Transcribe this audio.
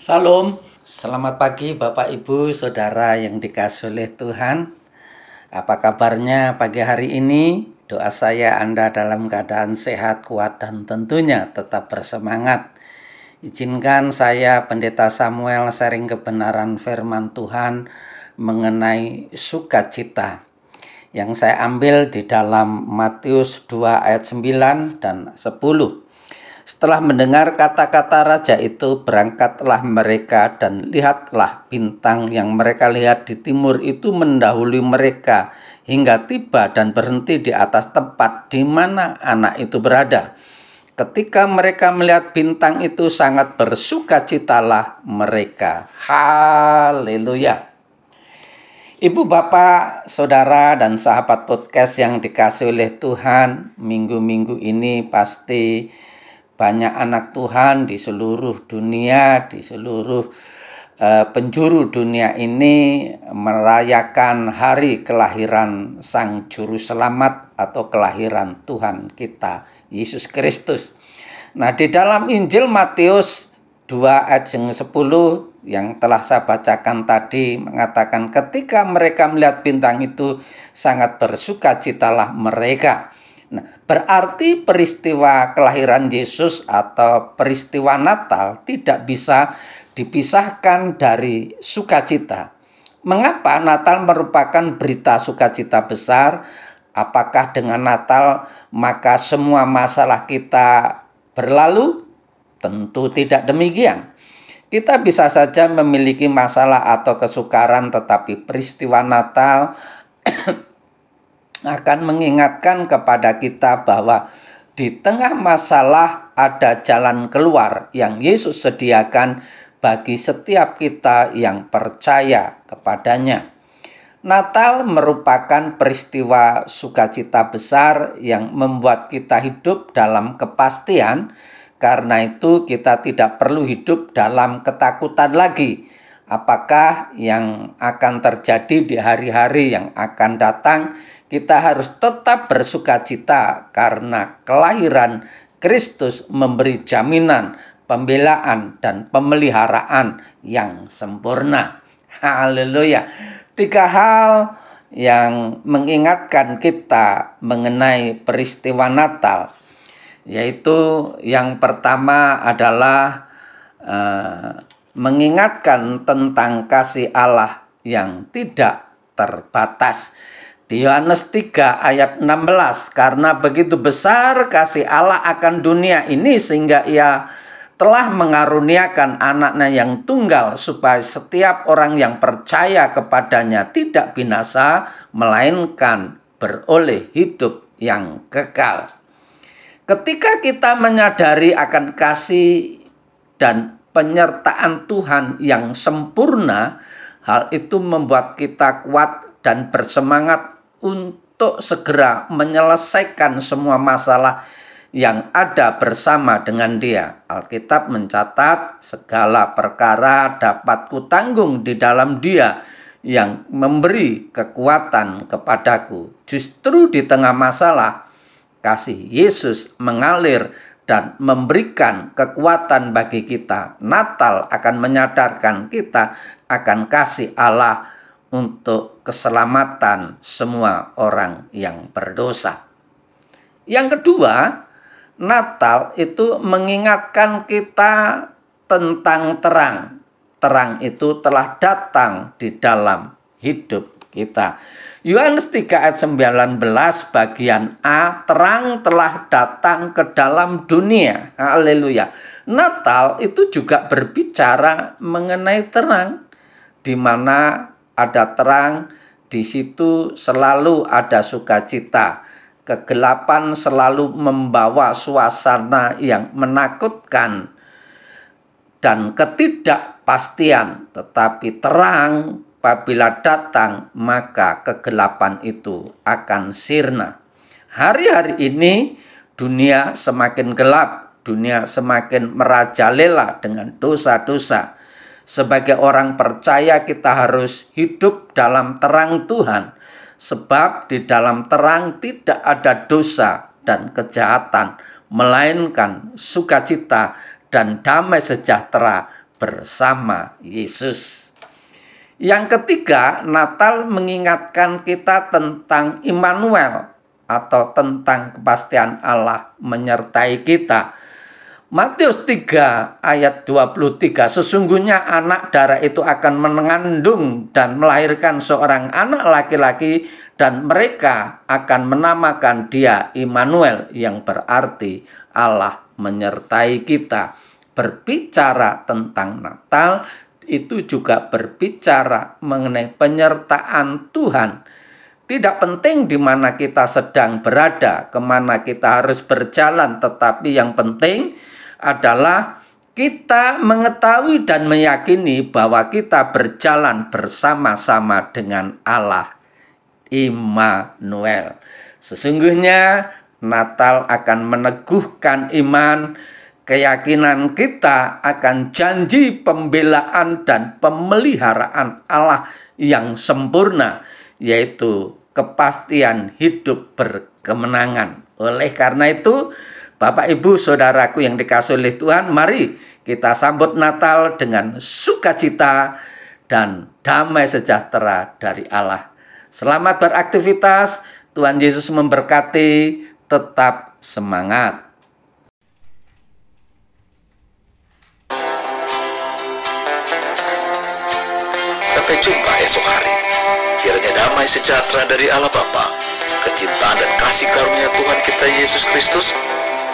Salam, selamat pagi Bapak Ibu Saudara yang dikasih oleh Tuhan. Apa kabarnya pagi hari ini? Doa saya Anda dalam keadaan sehat, kuat, dan tentunya tetap bersemangat. Izinkan saya Pendeta Samuel sharing kebenaran firman Tuhan mengenai sukacita yang saya ambil di dalam Matius 2 ayat 9 dan 10. Setelah mendengar kata-kata raja itu, berangkatlah mereka dan lihatlah bintang yang mereka lihat di timur itu mendahului mereka hingga tiba dan berhenti di atas tempat di mana anak itu berada. Ketika mereka melihat bintang itu sangat bersukacitalah mereka. Haleluya. Ibu, bapak, saudara, dan sahabat podcast yang dikasih oleh Tuhan, minggu-minggu ini pasti banyak anak Tuhan di seluruh dunia, di seluruh uh, penjuru dunia ini merayakan hari kelahiran Sang Juru Selamat atau kelahiran Tuhan kita, Yesus Kristus. Nah, di dalam Injil Matius 2 ayat 10 yang telah saya bacakan tadi mengatakan ketika mereka melihat bintang itu sangat bersukacitalah mereka. Nah, berarti peristiwa kelahiran Yesus atau peristiwa Natal tidak bisa dipisahkan dari sukacita. Mengapa Natal merupakan berita sukacita besar? Apakah dengan Natal maka semua masalah kita berlalu? Tentu tidak demikian. Kita bisa saja memiliki masalah atau kesukaran, tetapi peristiwa Natal akan mengingatkan kepada kita bahwa di tengah masalah ada jalan keluar yang Yesus sediakan bagi setiap kita yang percaya kepadanya. Natal merupakan peristiwa sukacita besar yang membuat kita hidup dalam kepastian. Karena itu, kita tidak perlu hidup dalam ketakutan lagi. Apakah yang akan terjadi di hari-hari yang akan datang? Kita harus tetap bersuka cita karena kelahiran Kristus memberi jaminan, pembelaan, dan pemeliharaan yang sempurna. Haleluya. Tiga hal yang mengingatkan kita mengenai peristiwa Natal, yaitu yang pertama adalah uh, mengingatkan tentang kasih Allah yang tidak terbatas. Di Yohanes 3 ayat 16, karena begitu besar kasih Allah akan dunia ini sehingga ia telah mengaruniakan anaknya yang tunggal supaya setiap orang yang percaya kepadanya tidak binasa melainkan beroleh hidup yang kekal. Ketika kita menyadari akan kasih dan penyertaan Tuhan yang sempurna, hal itu membuat kita kuat dan bersemangat untuk segera menyelesaikan semua masalah yang ada bersama dengan dia. Alkitab mencatat segala perkara dapat kutanggung di dalam dia yang memberi kekuatan kepadaku. Justru di tengah masalah, kasih Yesus mengalir dan memberikan kekuatan bagi kita. Natal akan menyadarkan kita akan kasih Allah untuk keselamatan semua orang yang berdosa. Yang kedua, Natal itu mengingatkan kita tentang terang. Terang itu telah datang di dalam hidup kita. Yohanes 3 ayat 19 bagian A, terang telah datang ke dalam dunia. Haleluya. Natal itu juga berbicara mengenai terang di mana ada terang, di situ selalu ada sukacita. Kegelapan selalu membawa suasana yang menakutkan dan ketidakpastian, tetapi terang apabila datang, maka kegelapan itu akan sirna. Hari-hari ini dunia semakin gelap, dunia semakin merajalela dengan dosa-dosa sebagai orang percaya kita harus hidup dalam terang Tuhan. Sebab di dalam terang tidak ada dosa dan kejahatan. Melainkan sukacita dan damai sejahtera bersama Yesus. Yang ketiga, Natal mengingatkan kita tentang Immanuel atau tentang kepastian Allah menyertai kita. Matius 3 ayat 23, sesungguhnya anak darah itu akan mengandung dan melahirkan seorang anak laki-laki dan mereka akan menamakan dia Immanuel yang berarti Allah menyertai kita. Berbicara tentang Natal, itu juga berbicara mengenai penyertaan Tuhan. Tidak penting di mana kita sedang berada, ke mana kita harus berjalan, tetapi yang penting adalah kita mengetahui dan meyakini bahwa kita berjalan bersama-sama dengan Allah. Immanuel. Sesungguhnya Natal akan meneguhkan iman, keyakinan kita akan janji pembelaan dan pemeliharaan Allah yang sempurna, yaitu kepastian hidup berkemenangan. Oleh karena itu, Bapak Ibu Saudaraku yang dikasih oleh Tuhan, mari kita sambut Natal dengan sukacita dan damai sejahtera dari Allah. Selamat beraktivitas, Tuhan Yesus memberkati, tetap semangat. Sampai jumpa esok hari. Kiranya damai sejahtera dari Allah Bapa, kecintaan dan kasih karunia Tuhan kita Yesus Kristus,